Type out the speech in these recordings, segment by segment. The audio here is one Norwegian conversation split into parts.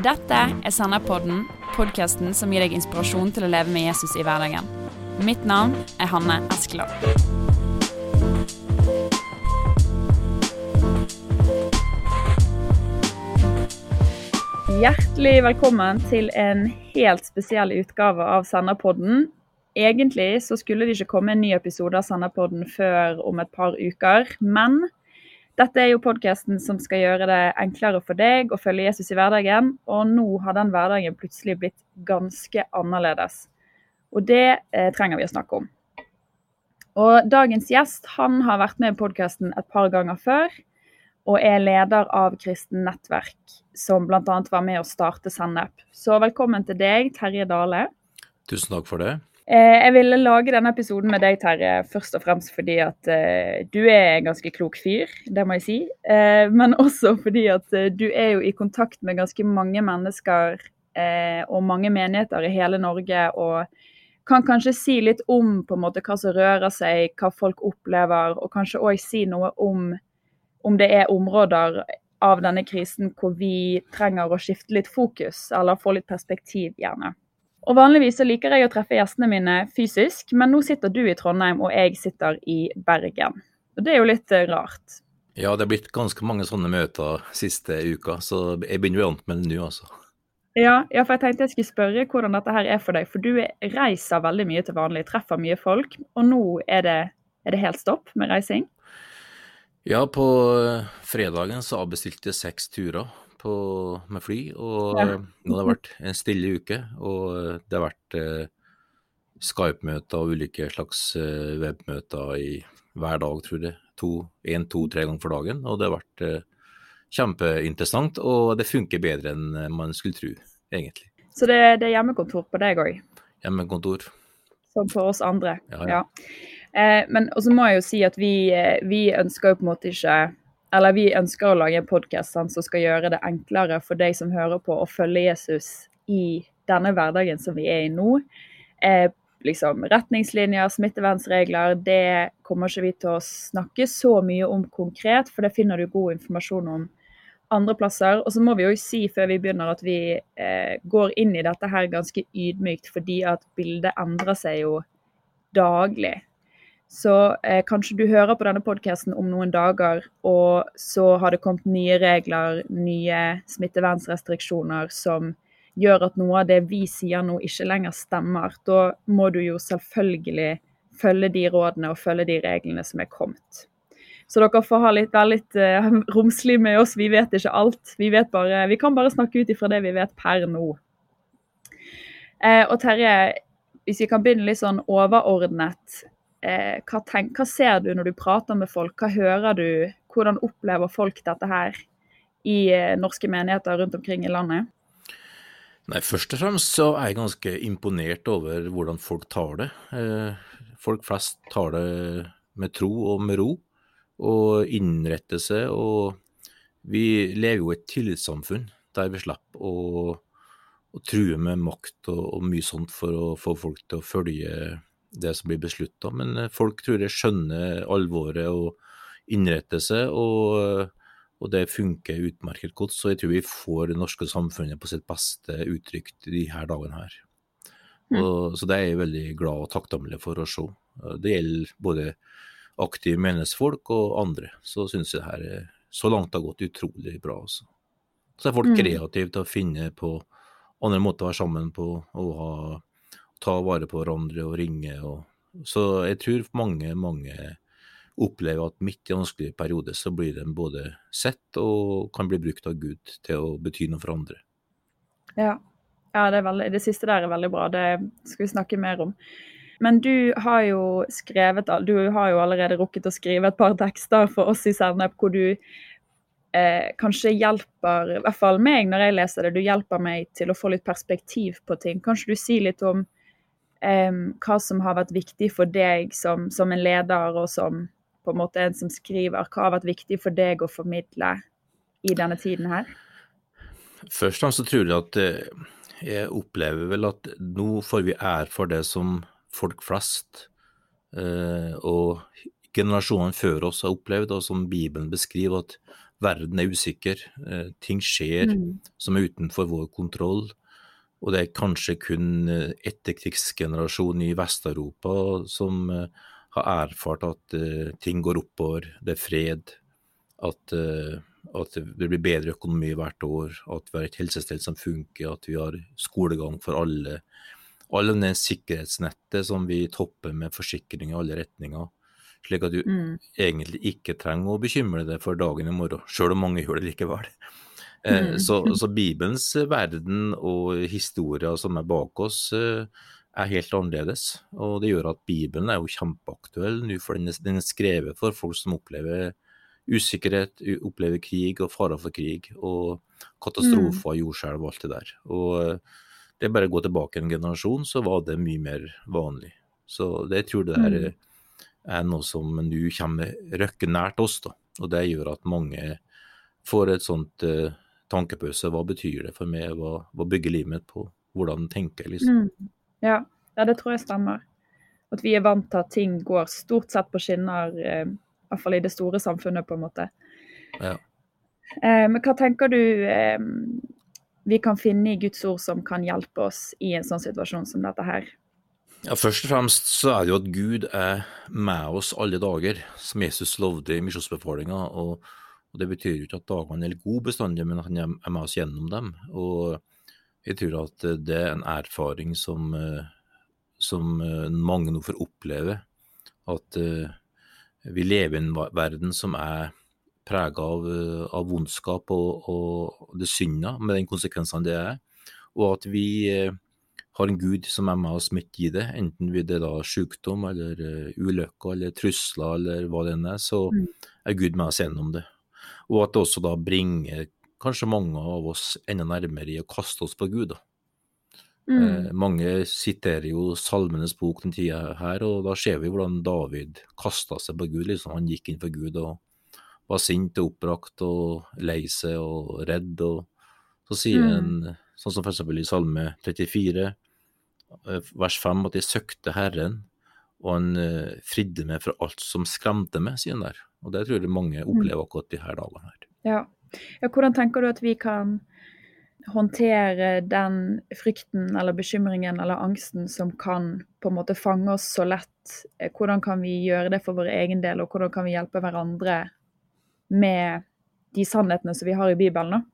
Dette er Senderpodden, podkasten som gir deg inspirasjon til å leve med Jesus i hverdagen. Mitt navn er Hanne Eskeland. Hjertelig velkommen til en helt spesiell utgave av Senderpodden. Egentlig så skulle det ikke komme en ny episode av Senderpodden før om et par uker, men dette er jo podkasten som skal gjøre det enklere for deg å følge Jesus i hverdagen, og nå har den hverdagen plutselig blitt ganske annerledes. Og det eh, trenger vi å snakke om. Og dagens gjest han har vært med i podkasten et par ganger før, og er leder av Kristen Nettverk, som bl.a. var med å starte Sennep. Så velkommen til deg, Terje Dale. Tusen takk for det. Eh, jeg ville lage denne episoden med deg, Terje, først og fremst fordi at uh, du er en ganske klok fyr, det må jeg si. Uh, men også fordi at du er jo i kontakt med ganske mange mennesker og mange menigheter i hele Norge. Og kan kanskje si litt om på en måte hva som rører seg, hva folk opplever. Og kanskje òg si noe om om det er områder av denne krisen hvor vi trenger å skifte litt fokus, eller få litt perspektiv, gjerne. Og Vanligvis så liker jeg å treffe gjestene mine fysisk, men nå sitter du i Trondheim og jeg sitter i Bergen. Og Det er jo litt eh, rart. Ja, det er blitt ganske mange sånne møter siste uka, så jeg begynner å bli vant med det nå, altså. Ja, ja, for jeg tenkte jeg skulle spørre hvordan dette her er for deg. For du reiser veldig mye til vanlig, treffer mye folk. Og nå er det, er det helt stopp med reising? Ja, på fredagen så avbestilte jeg seks turer på, med fly. Og ja. nå har det vært en stille uke, og det har vært eh, Skype-møter og ulike slags eh, webmøter i hver dag, tror jeg. Én, to, tre ganger for dagen. Og det har vært eh, kjempeinteressant, og det funker bedre enn man skulle tro, egentlig. Så det, det er hjemmekontor på deg òg? Hjemmekontor. Som for oss andre. Ja, ja. ja. Eh, men også må jeg jo si at vi, eh, vi ønsker jo på en måte ikke eller vi ønsker å lage en podkast som skal gjøre det enklere for deg som hører på, å følge Jesus i denne hverdagen som vi er i nå. Eh, liksom Retningslinjer, smittevernregler, det kommer ikke vi til å snakke så mye om konkret, for det finner du god informasjon om andre plasser. Og så må vi jo si før vi begynner at vi eh, går inn i dette her ganske ydmykt, fordi at bildet endrer seg jo daglig. Så eh, kanskje du hører på denne podkasten om noen dager, og så har det kommet nye regler, nye smittevernsrestriksjoner som gjør at noe av det vi sier nå ikke lenger stemmer. Da må du jo selvfølgelig følge de rådene og følge de reglene som er kommet. Så dere får ha litt, være litt uh, romslig med oss. Vi vet ikke alt. Vi, bare, vi kan bare snakke ut ifra det vi vet per nå. Eh, og Terje, hvis vi kan begynne litt sånn overordnet eh, hva, tenk, hva, ser du når du prater med folk? Hva hører du? Hvordan opplever folk dette her i eh, norske menigheter rundt omkring i landet? Nei, Først og fremst så er jeg ganske imponert over hvordan folk tar det. Eh, folk flest tar det med tro og med ro, og innretter seg. Og vi lever jo i et tillitssamfunn der vi slipper å, å true med makt og, og mye sånt for å få folk til å følge det som blir beslutta. Men eh, folk tror jeg skjønner alvoret og innretter seg, og, og, det funker utmerket godt. Så jeg tror vi får det norske samfunnet på sitt beste uttrykt de her dagene her. Mm. Og, så det er jeg veldig glad og takknemlig for å se. Det gjelder både aktive menneskefolk og andre. Så syns jeg det her er, så langt har gått utrolig bra. Også. Altså. Så er folk mm. kreative til å finne på andre måter å være sammen på og ha ta vare på hverandre og ringe. Og, så jeg tror mange, mange opplever at midt i en vanskelig periode så blir de både sett og kan bli brukt av Gud til å bety noe for andre. Ja, ja det, veldig, det, siste der er veldig bra. Det skal vi snakke mer om. Men du har jo skrevet, du har jo allerede rukket å skrive et par tekster for oss i Sennep hvor du eh, kanskje hjelper, i hvert fall meg når jeg leser det, du hjelper meg til å få litt perspektiv på ting. Kanskje du sier litt om um, hva som har vært viktig for deg som, som, en leder og som på en måte en som skriver. Hva har vært viktig for deg å formidle i denne tiden her? Først og fremst så tror jeg at eh, jeg opplever vel at nå får vi ære for det som folk flest eh, og generasjonene før oss har opplevd, og som Bibelen beskriver, at verden er usikker. Eh, ting skjer Mm. som er utenfor vår kontroll. Og det er kanskje kun eh, etterkrigsgenerasjonen i Vest-Europa som eh, har erfart at eh, ting går oppover, det er fred, at, at det blir bedre økonomi hvert år, at vi har et helsestell som funker, at vi har skolegang for alle. Alle det sikkerhetsnettet som vi topper med forsikring i alle retninger. Slik at du Mm. egentlig ikke trenger å bekymre deg for dagen i morgen, sjøl om mange gjør det likevel. Eh, Mm. Så, så Bibelens verden og historier som er bak oss, eh, er helt annerledes. Og det gjør at Bibelen er jo kjempeaktuell nå, for den er, den er skrevet for folk som opplever usikkerhet, opplever krig og farer for krig, og katastrofer, jordskjelv og alt det der. Og eh, det er bare å gå tilbake en generasjon, så var det mye mer vanlig. Så det jeg tror det der Mm. er noe som nå kommer røkke nært oss, da. Og det gjør at mange får et sånt eh, tankepause. Hva betyr det for meg? Hva, hva bygger livet mitt på? Hvordan tenker jeg, liksom? Mm. Ja. ja, det tror jeg stemmer. At vi er vant til at ting går stort sett på skinner, eh, i hvert fall i det store samfunnet, på en måte. Ja. Eh, men hva tenker du eh, vi kan finne i Guds ord som kan hjelpe oss i en sånn situasjon som dette her? Ja, Først og fremst så er det jo at Gud er med oss alle dager, som Jesus lovde i misjonsbefalinga. Og, og det betyr jo ikke at dagene er gode bestandig, men at han er med oss gjennom dem. Og jeg tror at det er en erfaring som, eh, som eh, mange nå får oppleve. At eh, vi lever i en verden som er prega av, eh, av vondskap og, og det synda, med den konsekvensene det er. Og at vi eh, har en Gud som er med oss midt i det, enten det er da sykdom eller ulykker eller trusler eller hva det enn er, så Mm. er Gud med oss gjennom det. Og at det også da bringer kanskje mange av oss enda nærmere i å kaste oss på Gud. da. Mm. Eh, mange siterer jo Salmenes bok den tida her, og da ser vi hvordan David kasta seg på Gud. liksom Han gikk inn for Gud og var sint og oppbrakt og lei seg og redd. og Så sier Mm. en, sånn som f.eks. i Salme 34, eh, vers 5, at de søkte Herren, og han eh, fridde meg fra alt som skremte meg, sier han der. Og det tror jeg mange opplever akkurat de her dagene her. Ja. ja. Hvordan tenker du at vi kan håndtere den frykten eller bekymringen eller angsten som kan på en måte fange oss så lett? Eh, Hvordan kan vi gjøre det for vår egen del, og hvordan kan vi hjelpe hverandre med de sannhetene som vi har i Bibelen? da?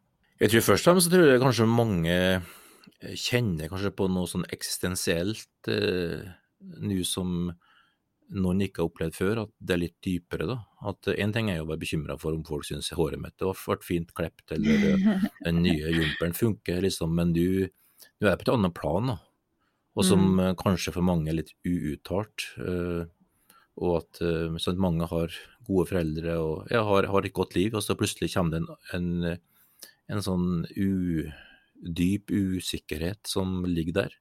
Jeg tror først og fremst så tror jeg kanskje mange eh, kjenner kanskje på noe sånn eksistensielt eh, nå som noen ikke har opplevd før, at det er litt dypere, da. At én ting er jo å være bekymra for om folk syns håret mitt vært fint klept, eller eh, den nye jumperen funker, liksom, men du, du er på et annet plan, da. Og som Mm. eh, kanskje for mange er litt uuttalt. eh, og at eh, sånn mange har gode foreldre og ja, har, har et godt liv, og så plutselig kommer det en, en, en sånn u, dyp usikkerhet som ligger der.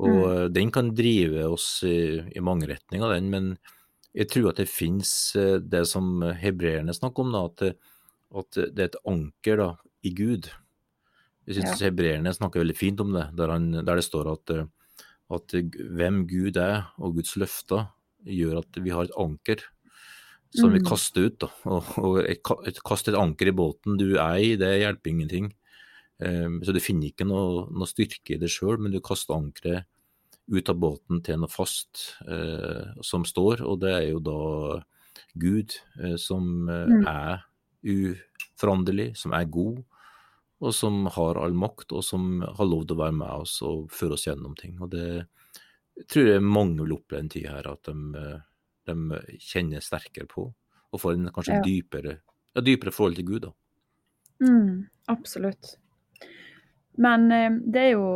Og mm. den kan drive oss i, i mange retninger, den, men jeg tror at det finnes eh, det som hebreerne snakker om, da, at, det- at det er et anker da, i Gud. Jeg synes hebreerne snakker veldig fint om det, der, han, der det står at, eh, at hvem Gud er, og Guds løfter, gjør at vi har et anker som vi Mm. kaster ut. Da. Og, og et, et, kast et anker i båten du er i, det hjelper ingenting. Um, så du finner ikke noe, noe styrke i det sjøl, men du kaster ankeret ut av båten til noe fast eh, som står, og det er jo da Gud eh, som eh, Mm. er uforanderlig, som er god, og som har all makt, og som har lov til å være med oss og føre oss gjennom ting. Og det tror jeg mange vil oppleve en tid her, at de, de kjenner sterkere på, og får en kanskje Ja. dypere, ja, dypere forhold til Gud. da. Mm, absolutt. Men eh, det er jo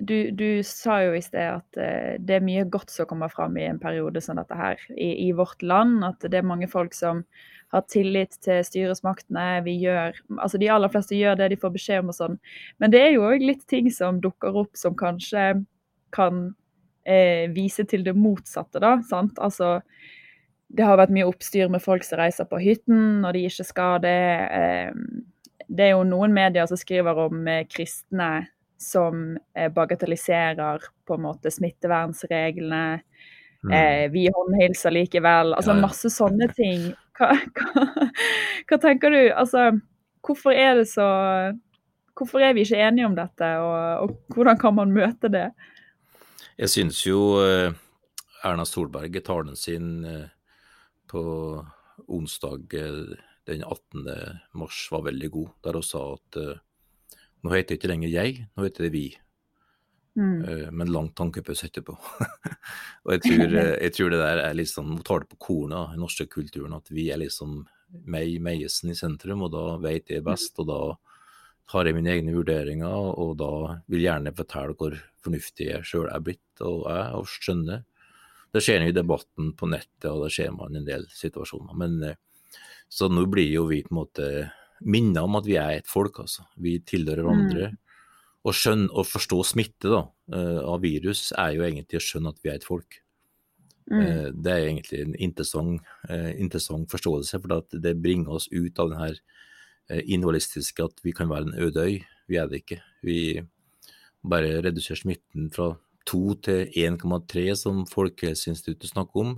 du, du sa jo i sted at eh, det er mye godt som kommer fram i en periode som dette her i, i vårt land. At det er mange folk som har tillit til styresmaktene. Vi gjør, altså De aller fleste gjør det de får beskjed om og sånn. Men det er jo òg litt ting som dukker opp som kanskje kan eh, vise til det motsatte, da. sant? Altså det har vært mye oppstyr med folk som reiser på hytten når de ikke skal det. Eh, det er jo noen medier som skriver om eh, kristne som eh, bagatelliserer på en måte smittevernreglene. Mm. Eh, vi håndhilser likevel. Altså Ja, ja. masse sånne ting hva, hva, hva tenker du? Altså, hvorfor er det så Hvorfor er vi ikke enige om dette, og, og hvordan kan man møte det? Jeg synes jo eh, Erna Solberg i talen sin på onsdag den 18. mars var veldig god, der hun sa at nå heter det ikke lenger jeg, nå heter det vi. Mm. Men langt tankepause etterpå. og jeg tror, jeg tror, det der er liksom, Hun tar det på kornet i den norske kulturen, at vi er liksom meg, Meiesen i sentrum, og da vet jeg best. og da har jeg mine egne vurderinger, og da vil jeg gjerne fortelle hvor fornuftig jeg sjøl er blitt og er, og skjønner. Det skjer jo i debatten på nettet, og det skjer man i en del situasjoner. Men eh, Så nå blir jo vi på en måte minnet om at vi er et folk, altså. Vi tilhører hverandre. Mm. Å skjønne og forstå smitte da, eh, av virus er jo egentlig å skjønne at vi er et folk. Mm. Eh, det er egentlig en interessant, interessant forståelse, for det bringer oss ut av denne her individualistiske at vi kan være en øde øy. Vi er det ikke. Vi bare reduserer smitten fra 2 til 1,3, som Folkehelseinstituttet snakker om.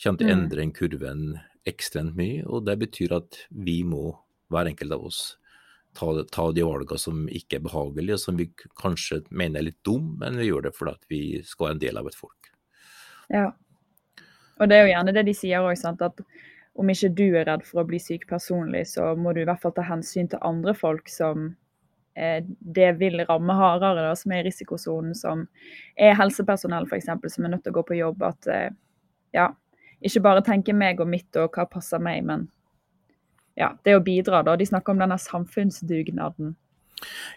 Kommer til å mm. endre den kurven ekstremt mye. og Det betyr at vi må, hver enkelt av oss, ta, ta de valgene som ikke er behagelige, og som vi kanskje mener er litt dum, men vi gjør det fordi vi skal være en del av et folk. Ja, og det er jo gjerne det de sier òg, at om ikke du er redd for å bli syk personlig, så må du i hvert fall ta hensyn til andre folk som eh, det vil ramme hardere, da, som er i risikosonen, som er helsepersonell f.eks., som er nødt til å gå på jobb. At eh, ja, ikke bare tenke meg og mitt og hva passer meg, men ja, det å bidra. da. De snakker om denne samfunnsdugnaden.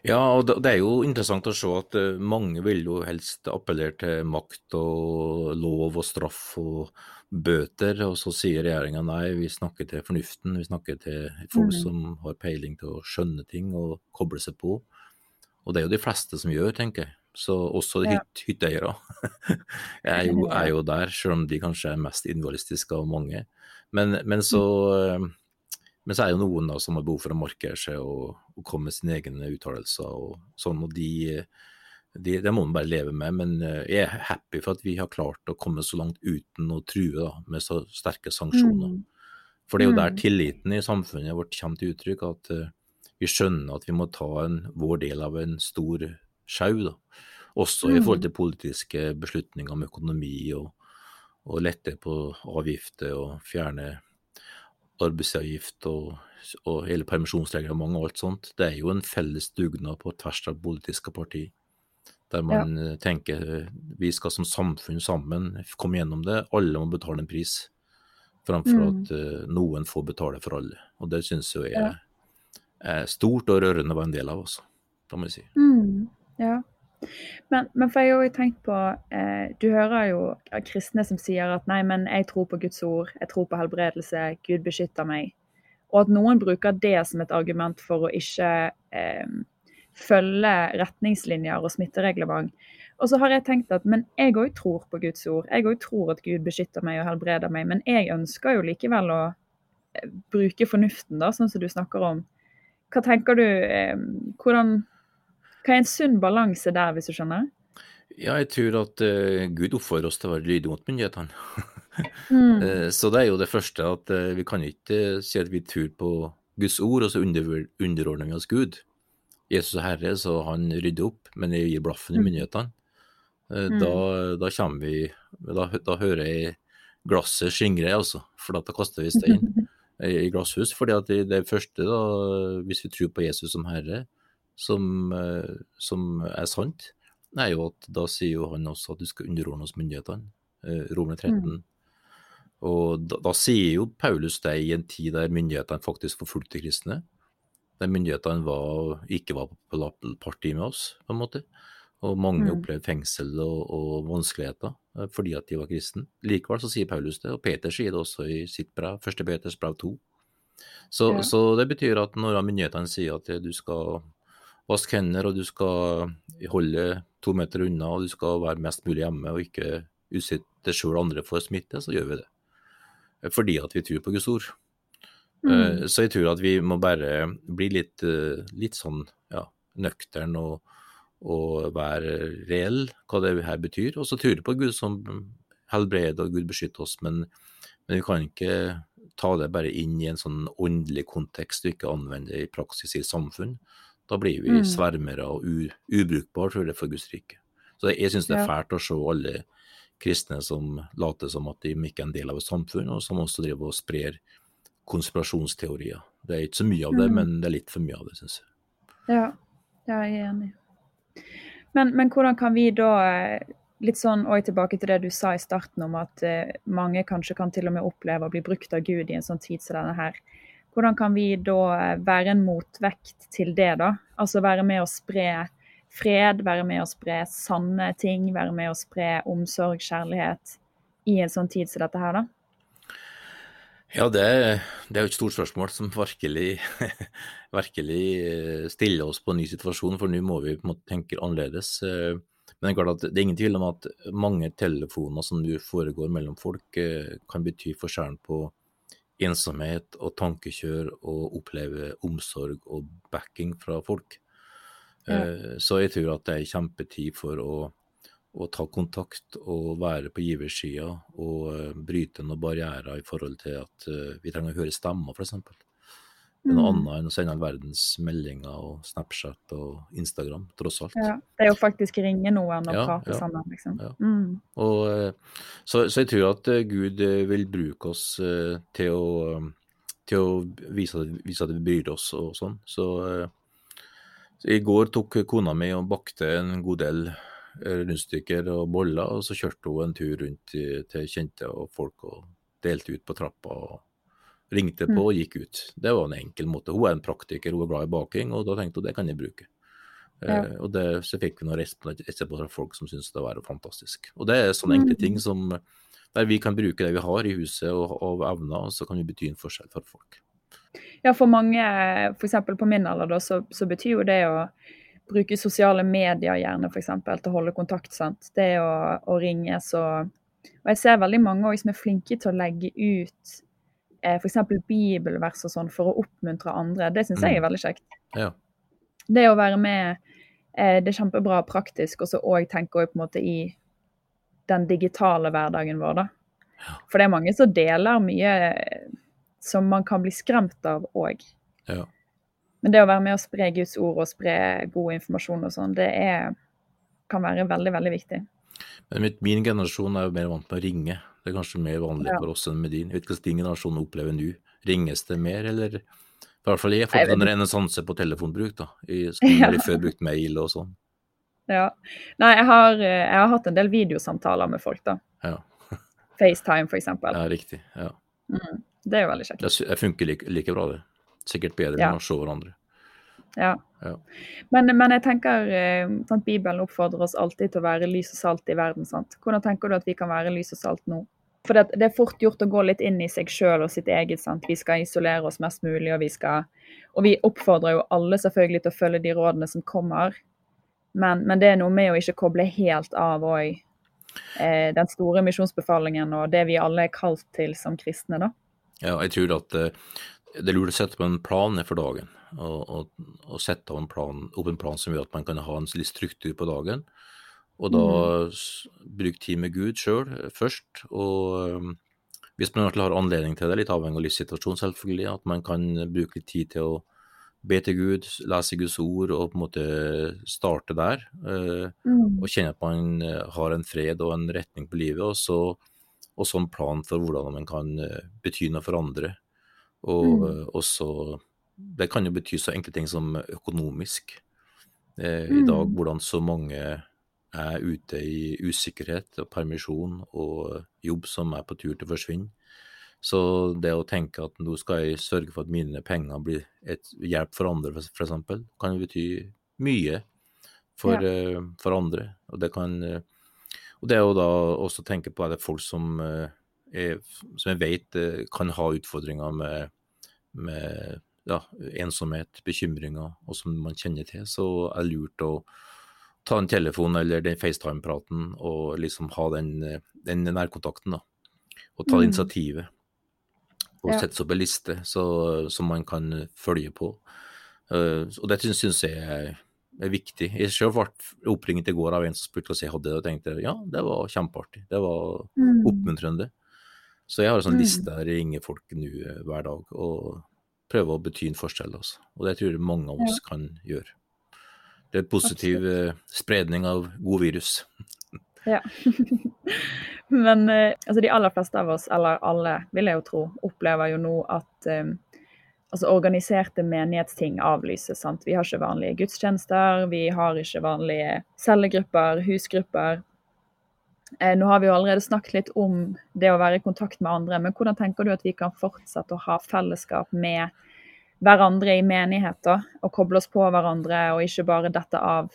Ja, og det er jo interessant å se at eh, mange vil jo helst appellere til makt og lov og straff og bøter, og så sier regjeringa nei, vi snakker til fornuften, vi snakker til folk mm. som har peiling til å skjønne ting og koble seg på. Og det er jo de fleste som gjør, tenker jeg. Så også ja. hyt, hytteeiere er, er jo der, selv om de kanskje er mest individualistiske av mange. Men, men, så, mm. men, så, er det noen da, som har behov for å markere seg og, og komme med sine egne uttalelser og sånn, og de det, det må man bare leve med. Men eh, jeg er happy for at vi har klart å komme så langt uten å true da, med så sterke sanksjoner. Mm. For det er jo der mm. tilliten i samfunnet vårt kommer til uttrykk, at uh, vi skjønner at vi må ta en, vår del av en stor sjau. Også i forhold mm. til politiske beslutninger om økonomi og, og lette på avgifter og fjerne arbeidsavgift og, og hele permisjonsreglementet og alt sånt. Det er jo en felles dugnad på tvers av politiske partier. Der man ja. Eh, tenker eh, vi skal som samfunn sammen komme gjennom det. Alle må betale en pris, framfor mm. at uh, noen får betale for alle. Og det syns jeg er, er, stort og rørende å være en del av, også, da må jeg si. Mm. Ja. Men, men, for jeg har jo tenkt på eh, Du hører jo kristne som sier at nei, men jeg tror på Guds ord, jeg tror på helbredelse, Gud beskytter meg. Og at noen bruker det som et argument for å ikke eh, følge retningslinjer og smittereglement. Og så har jeg tenkt at men jeg òg tror på Guds ord. Jeg òg tror at Gud beskytter meg og helbreder meg. Men jeg ønsker jo likevel å eh, bruke fornuften, da, sånn som du snakker om. Hva tenker du eh, hvordan, Hva er en sunn balanse der, hvis du skjønner? Ja, jeg tror at uh, Gud oppfordrer oss til å være lydige mot myndighetene. mm. uh, så det er jo det første at uh, vi kan ikke si at vi tror på Guds ord, og så under, underordner vi oss Gud. Jesus er herre, så han rydder opp, men jeg gir blaffen i mm. myndighetene. Eh, mm. Da, da, kommer vi da, da, hører jeg glasset skingre, altså. For da kaster vi stein i glasshus. fordi at det, det første, da, hvis vi tror på Jesus som herre, som, eh, som, er sant, er jo at da sier jo han også at du skal underordne oss myndighetene. Eh, Romer 13. Mm. Og da, da, sier jo Paulus det i en tid der myndighetene faktisk forfulgte kristne der myndighetene var, ikke var på parti med oss, på en måte. Og mange mm. opplevde fengsel og, og, vanskeligheter eh, fordi at de var kristne. Likevel så sier Paulus det, og Peter sier det også i sitt brev, første Peters brev 2. Så, ja. så, det betyr at når myndighetene sier at du skal vaske hender, og du skal holde to meter unna, og du skal være mest mulig hjemme og ikke utsette sjøl andre for smitte, så gjør vi det. Fordi at vi tror på Guds ord. Mm. Eh, så jeg tror at vi må bare bli litt, eh, litt sånn ja, nøktern og, og, være reell, hva det her betyr. Og så tror jeg på Gud som helbreder og Gud beskytter oss, men, men, vi kan ikke ta det bare inn i en sånn åndelig kontekst og ikke anvende det i praksis i samfunn, da blir vi Mm. svermere og ubrukbare, tror jeg, for Guds rike. Så jeg syns det er fælt å se alle kristne som later som at de ikke er en del av et samfunn, og som også driver og sprer konspirasjonsteorier. Det er ikke så mye av det, Mm. men det er litt for mye av det, syns jeg. Ja, ja, jeg er enig. Men, men hvordan kan vi da eh, Litt sånn og tilbake til det du sa i starten om at eh, mange kanskje kan til og med oppleve å bli brukt av Gud i en sånn tid som denne her. Hvordan kan vi da eh, være en motvekt til det, da? Altså være med å spre fred, være med å spre sanne ting, være med å spre omsorg, kjærlighet i en sånn tid som dette her, da? Ja, det, det er jo et stort spørsmål som virkelig, virkelig eh, stiller oss på en ny situasjon, for nå må vi tenke annerledes. Eh, Men det er klart at det er ingen tvil om at mange telefoner som nå foregår mellom folk, kan bety forskjellen på ensomhet og tankekjør og oppleve omsorg og backing fra folk. Ja. Eh, Så jeg tror at det er kjempetid for å, å ta kontakt og være på giversida og eh, bryte noen barrierer i forhold til at eh, vi trenger å høre stemmer, f.eks. Det er noe Mm. annet enn å sende all verdens meldinger og Snapchat og Instagram, tross alt. Ja, det er jo faktisk ringe noen og Ja, prate ja, sammen, liksom. Mm. Og, eh, så, så jeg tror at eh, Gud eh, vil bruke oss til å, til å vise, vise at vi bryr oss og sånn. Så, så i går tok kona mi og bakte en god del rundstykker og boller, og så kjørte hun en tur rundt til kjente og folk og delte ut på trappa. og Ringte på og gikk ut. Det var en enkel måte. Hun er en praktiker, hun er glad i baking, og da tenkte hun det kan jeg bruke. Ja. Eh, og det, så fikk vi noen respons etterpå fra folk som syntes det var fantastisk. Og det er sånne enkle Mm. ting som der vi kan bruke det vi har i huset og og evner, og så kan vi bety en forskjell for folk. Ja, for mange, f.eks. på min alder, da, så, så betyr jo det å bruke sosiale medier gjerne eksempel, til å holde kontakt. sant? Det å, å ringe så Og jeg ser veldig mange også som er flinke til å legge ut eh, f.eks. bibelvers og sånn for å oppmuntre andre. Det syns jeg er veldig kjekt. Ja. Det å være med, eh, det er kjempebra praktisk, og så òg tenke på en måte i den digitale hverdagen vår, da. For det er mange som deler mye eh, som man kan bli skremt av òg. ja. Men det å være med å spre Guds ord og spre god informasjon og sånn, det er, kan være veldig, veldig viktig. Men min generasjon er jo mer vant med å ringe. Det er kanskje mer vanlig Ja. for oss enn med din. Jeg vet ikke hvordan din generasjon opplever nå. Ringes det mer, eller? I hvert fall jeg har fått en det- renessanse på telefonbruk, da. I har de før brukt mail og sånn. Ja. Nei, jeg har, eh, jeg har hatt en del videosamtaler med folk, da. Ja. FaceTime, eksempel. ja, riktig. Ja. Mm. Det er jo veldig kjekt. Det, funker like, like bra, det. Sikkert bedre Ja. enn å se hverandre. Ja. Ja. Men, men jeg tenker eh, sant, Bibelen oppfordrer oss alltid til å være lys og salt i verden. sant? Hvordan tenker du at vi kan være lys og salt nå? For det, det er fort gjort å gå litt inn i seg sjøl og sitt eget. sant? Vi skal isolere oss mest mulig, og vi skal Og vi oppfordrer jo alle selvfølgelig til å følge de rådene som kommer. Men, men det er noe med å ikke koble helt av òg eh, den store misjonsbefalingen og det vi alle er kalt til som kristne, da. Ja, jeg tror at eh, det er lurt å sette opp en plan for dagen. Og, og, og sette opp en plan, opp en plan som gjør at man kan ha en litt struktur på dagen. Og da mm. bruk tid med Gud sjøl først. Og um, hvis man har anledning til det, litt avhengig av livssituasjonen selvfølgelig, at man kan bruke litt tid til å be til Gud, lese Guds ord og på en måte starte der. Mm. og kjenne at man eh, har en fred og en retning på livet, og så og så en plan for hvordan man kan eh, bety noe for andre. Og Mm. eh, også Det kan jo bety så enkle ting som økonomisk. Eh, I dag Mm. hvordan så mange er ute i usikkerhet og permisjon og jobb som er på tur til å forsvinne. Så det å tenke at nå skal jeg sørge for at mine penger blir et hjelp for andre, f.eks., kan jo bety mye for, Ja. eh, for andre. Og det kan eh, og det jo da også å tenke på er det folk som, eh, er, som jeg vet kan ha utfordringer med, med ja, ensomhet, bekymringer, og som man kjenner til, så er det lurt å ta en telefon eller den FaceTime-praten og liksom ha den, den nærkontakten, da. Og ta Mm. initiativet. Og Ja. sette opp en liste så, som man kan følge på. Uh, og det syns jeg er, er viktig. Jeg selv ble oppringt i går av en som spurte hvordan jeg hadde det, og tenkte ja, det var kjempeartig. Det var Mm. oppmuntrende. Så jeg har en sånn Mm. liste der jeg ringer folk nå eh, hver dag og prøver å bety en forskjell. Altså. Og det tror jeg mange av oss kan gjøre. Det er en positiv Absolutt. spredning av god virus. Ja. Men eh, altså de aller fleste av oss, eller alle vil jeg jo tro, opplever jo nå at um, altså organiserte menighetsting avlyses. sant? Vi har ikke vanlige gudstjenester, vi har ikke vanlige cellegrupper, husgrupper. Eh, nå har vi jo allerede snakket litt om det å være i kontakt med andre, men hvordan tenker du at vi kan fortsette å ha fellesskap med hverandre i menigheter? Og koble oss på hverandre, og ikke bare dette av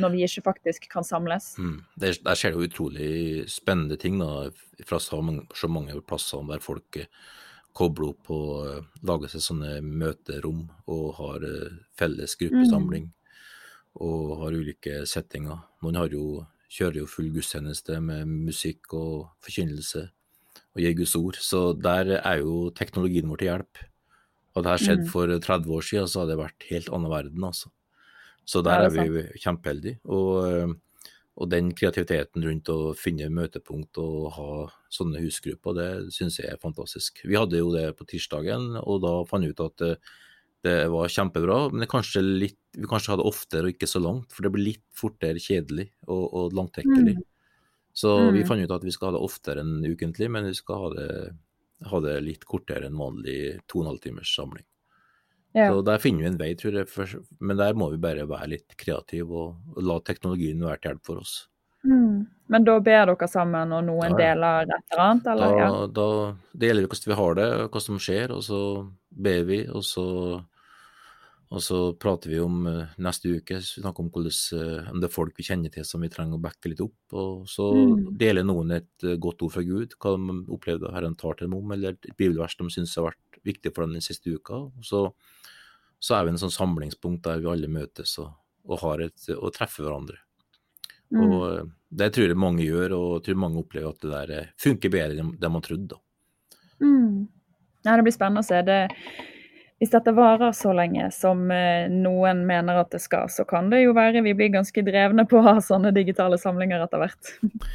når vi ikke faktisk kan samles? Mm. Der, der skjer det jo utrolig spennende ting da, fra så mange, så mange plasser der folk eh, kobler opp og eh, lager seg sånne møterom og har eh, felles gruppesamling og har ulike settinger. Noen har jo, kjører jo full gudstjeneste med musikk og forkynnelse og gir Guds ord. Så der er jo teknologien vår til hjelp. Hadde det skjedd Mm. for 30 år siden, så hadde det vært helt annen verden, altså. Så der er vi kjempeheldige. Og, eh, og den kreativiteten rundt å finne møtepunkt og ha sånne husgrupper, det syns jeg er fantastisk. Vi hadde jo det på tirsdagen, og da fant vi ut at det, det var kjempebra. Men kanskje litt, vi kanskje hadde oftere og ikke så langt, for det blir litt fortere kjedelig og, og langtekkelig. Mm. Så vi Mm. fant ut at vi skal ha det oftere enn ukentlig, men vi skal ha det, ha det litt kortere enn vanlig to og en halv timers samling. Ja. Så der finner vi en vei, tror jeg. Men der må vi bare være litt kreative og, la teknologien være til hjelp for oss. Mm. Men da ber dere sammen, og noen Ja, deler et eller annet, Da, eller? Ja. da deler vi hvordan vi har det, hva som skjer, og så ber vi, og så, og så prater vi om eh, neste uke. Så vi snakker om hvordan, eh, om det er folk vi kjenner til som vi trenger å backe litt opp. Og så Mm. deler noen et eh, godt ord fra Gud, hva de opplevde Herren tar til dem om, eller et bibelvers de syns har vært viktig for dem den siste uka. Og så, så er vi en sånn samlingspunkt der vi alle møtes og, og, har et, og treffer hverandre. Mm. Og det tror jeg mange gjør, og jeg tror mange opplever at det der funker bedre enn det man trodde. Mm. Ja, det blir spennende å se. Det, hvis dette varer så lenge som eh, noen mener at det skal, så kan det jo være vi blir ganske drevne på å ha sånne digitale samlinger etter hvert.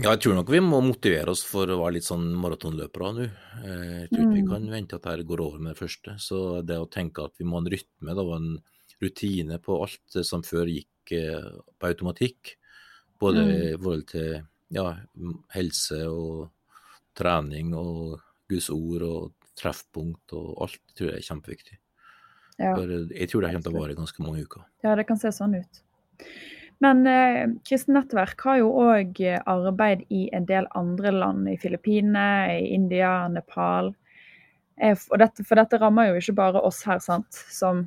Ja, jeg tror nok vi må motivere oss for å være litt sånn maratonløpere nå. Eh, Jeg tror ikke vi Mm. kan vente at dette går over med det første. Så det å tenke at vi må ha en rytme da, og en rutine på alt som før gikk eh, på automatikk, både Mm. i forhold til ja, helse og trening og Guds ord og treffpunkt og alt, tror jeg er kjempeviktig. Ja, For eh, jeg tror det kommer til å vare ganske mange uker. ja det kan se sånn ut. Men eh, Kristent Nettverk har jo òg arbeid i en del andre land, i Filippinene, i India, Nepal. Eh, og dette, for dette rammer jo ikke bare oss her, sant, som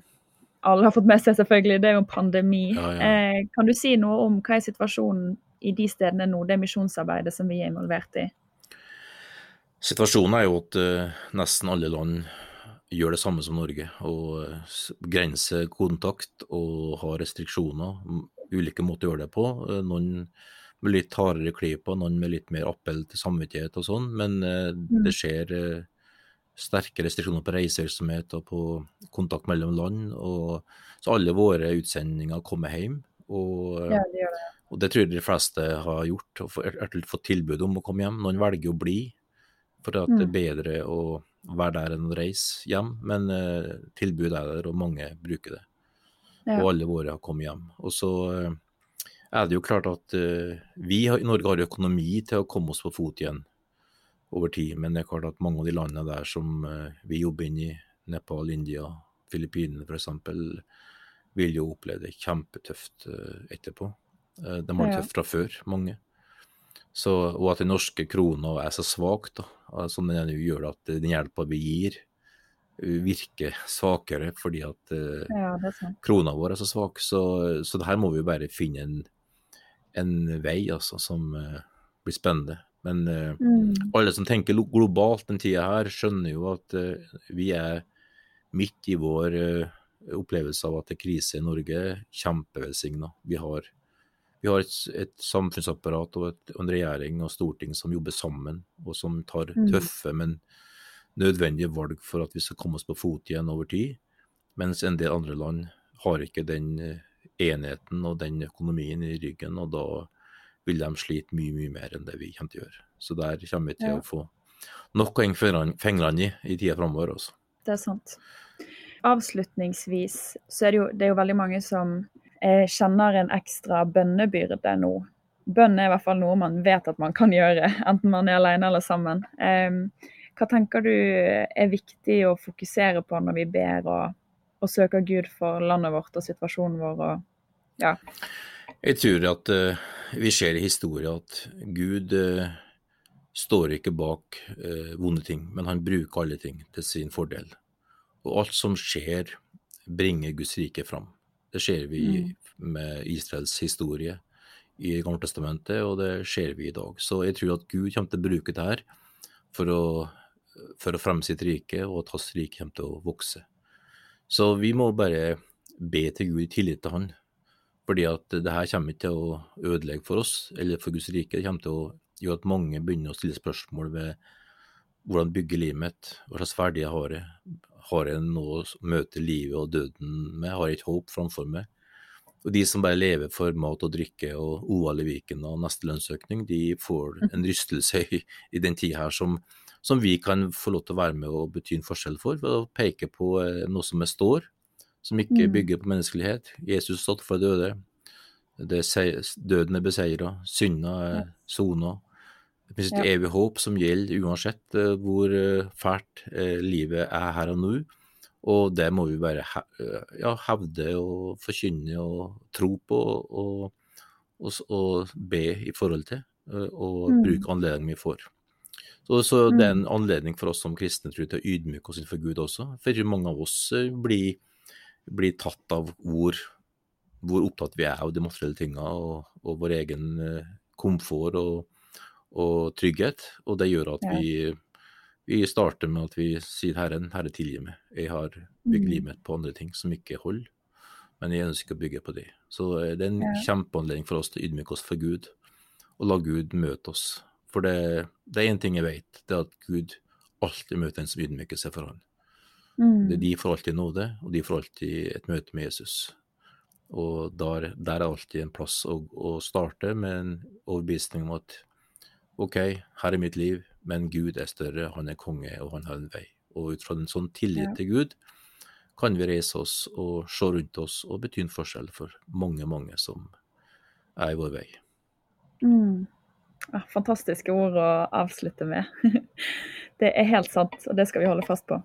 alle har fått med seg, selvfølgelig. Det er jo en pandemi. Ja, ja. Eh, kan du si noe om hva er situasjonen i de stedene nå, det misjonsarbeidet som vi er involvert i? Situasjonen er jo at eh, nesten alle land gjør det samme som Norge, og grenser s- kontakt og har restriksjoner. Ulike måter å gjøre det på. Eh, Noen med litt hardere klyper, noen med litt mer appell til samvittighet og sånn, men eh, det skjer eh, sterke restriksjoner på reisevirksomhet og på kontakt mellom land. Og, så alle våre utsendinger kommer hjem. Og, eh, Ja, det det. og det tror jeg de fleste har gjort, og fått tilbud om å komme hjem. Noen velger å bli, for at det er Mm. bedre å være der enn å reise hjem. Men uh, tilbudet er der, og mange bruker det. Ja. Og alle våre har kommet hjem. Og så uh, er det jo klart at uh, vi har, i Norge har økonomi til å komme oss på fot igjen over tid. Men det er klart at mange av de landene der som eh, vi jobber inn i, Nepal, India, Filippinene f.eks., vil jo oppleve det kjempetøft eh, etterpå. Eh, De har det tøft fra før, mange. Så, og at den norske krona er så svak, da, som den gjør at den hjelpa vi gir, eh, virker svakere fordi at eh, ja, krona vår er så svak. Så, så det her må vi bare finne en, en vei altså, som uh, blir spennende. Men uh, Mm. alle som tenker globalt den tida her, skjønner jo at uh, vi er midt i vår opplevelse av at det er krise i Norge, kjempevelsigna. Vi har, vi har et, et samfunnsapparat og, et, og en regjering og storting som jobber sammen, og som tar Mm. tøffe, men nødvendige valg for at vi skal komme oss på fot igjen over tid. Mens en del andre land har ikke den eh, enheten og den økonomien i ryggen, og da vil de slite mye, mye mer enn det vi kommer til å gjøre. Så der kommer vi til Ja. å få nok å henge fingrene i i tida framover. Også. Det er sant. Avslutningsvis så er det jo, det er jo veldig mange som kjenner en ekstra bønnebyrde nå. Bønn er i hvert fall noe man vet at man kan gjøre, enten man er alene eller sammen. Hva tenker du er viktig å fokusere på når vi ber og, og søker Gud for landet vårt og situasjonen vår? Og, ja. Jeg tror at uh, vi ser i historien at Gud uh, står ikke bak uh, vonde ting, men han bruker alle ting til sin fordel. Og alt som skjer, bringer Guds rike fram. Det ser vi mm. med Israels historie i Gammeltestamentet, og det ser vi i dag. Så jeg tror at Gud kommer til å bruke det her for å, for å fremme sitt rike, og at hans rike kommer til å vokse. Så vi må bare be til Gud i tillit til Han. Fordi at det her kommer ikke til å ødelegge for oss eller for Guds rike. Det kommer til å gjøre at mange begynner å stille spørsmål ved hvordan bygge livet mitt, hva slags verdier har jeg, har jeg noe å møte livet og døden med, har jeg et håp framfor meg? Og de som bare lever for mat og drikke og OL i Viken og neste lønnsøkning, de får mm. en rystelse i, i den tida her som, som, vi kan få lov til å være med og bety en forskjell for, ved å peke på eh, noe som består, som ikke mm. bygger på menneskelighet. Jesus satt for døde. Det, døden er beseira, synda er sona. Det finnes et ja. evig håp som gjelder uansett uh, hvor uh, fælt uh, livet er her og nå. Og det må vi bare ja, hevde og forkynne og tro på og, og, og be i forhold til. Og mm. bruke anledningen vi får. Så, så mm. det er en anledning for oss som kristne tror, til å ydmyke oss innenfor Gud også. For mange av oss blir, blir tatt av hvor, hvor, opptatt vi er av de materielle tingene og, og vår egen komfort og, og, trygghet. Og det gjør at vi vi starter med at vi sier Herren, Herre tilgi meg. Jeg har bygd mm. livet mitt på andre ting som ikke holder, men jeg ønsker å bygge på det. Så eh, det er en ja. kjempeanledning for oss til å ydmyke oss for Gud, og la Gud møte oss. For det, det er én ting jeg vet, det er at Gud alltid møter en som ydmyker seg for Han. Mm. De får alltid nåde, og de får alltid et møte med Jesus. Og der, der er alltid en plass å, å starte med en overbevisning om at OK, her er mitt liv, men Gud er større, han er konge, og han har en vei. Og ut fra en sånn tillit til Gud kan vi reise oss og se rundt oss og bety en forskjell for mange, mange som er i vår vei. Mm. Ja, fantastiske ord å avslutte med. det er helt sant, og det skal vi holde fast på.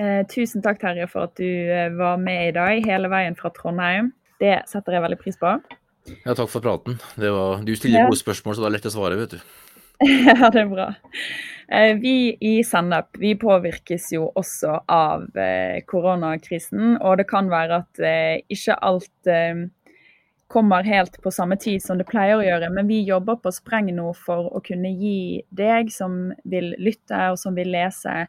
Eh, tusen takk, Terje, for at du eh, var med i dag, hele veien fra Trondheim. Det setter jeg veldig pris på. Ja, takk for praten. Var, du stiller gode spørsmål, så det er lett å svare, vet du. Ja, det er bra. Eh, vi i Sennep vi påvirkes jo også av eh, koronakrisen. Og det kan være at eh, ikke alt kommer helt på samme tid som det pleier å gjøre. Men vi jobber på spreng nå for å kunne gi deg som vil lytte og som vil lese,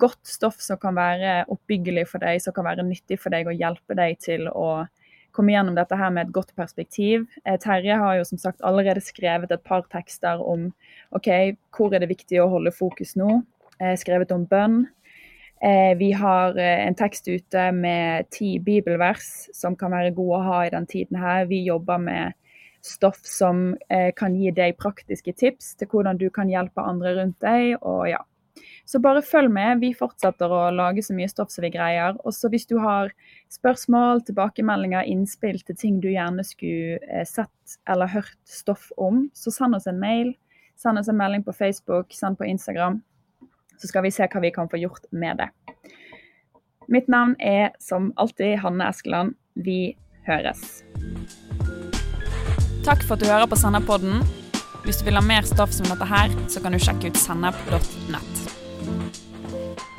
godt stoff som kan være oppbyggelig for deg, som kan være nyttig for deg og hjelpe deg til å komme gjennom dette her med et godt perspektiv. Eh, Terje har jo som sagt allerede skrevet et par tekster om ok, hvor er det viktig å holde fokus nå. Eh, skrevet om bønn. Eh, vi har en tekst ute med ti bibelvers som kan være gode å ha i den tiden her. Vi jobber med stoff som kan gi deg praktiske tips til hvordan du kan hjelpe andre rundt deg. og ja, så bare følg med. Vi fortsetter å lage så mye stoff som vi greier. Og så hvis du har spørsmål, tilbakemeldinger, innspill til ting du gjerne skulle eh, sett eller hørt stoff om, så send oss en mail. Send oss en melding på Facebook, send på Instagram. Så skal vi se hva vi kan få gjort med det. Mitt navn er som alltid Hanne Eskeland. Vi høres. Takk for at du hører på Sennepodden. Hvis du vil ha mer stoff som dette her, så kan du sjekke ut sennep.nett. うん。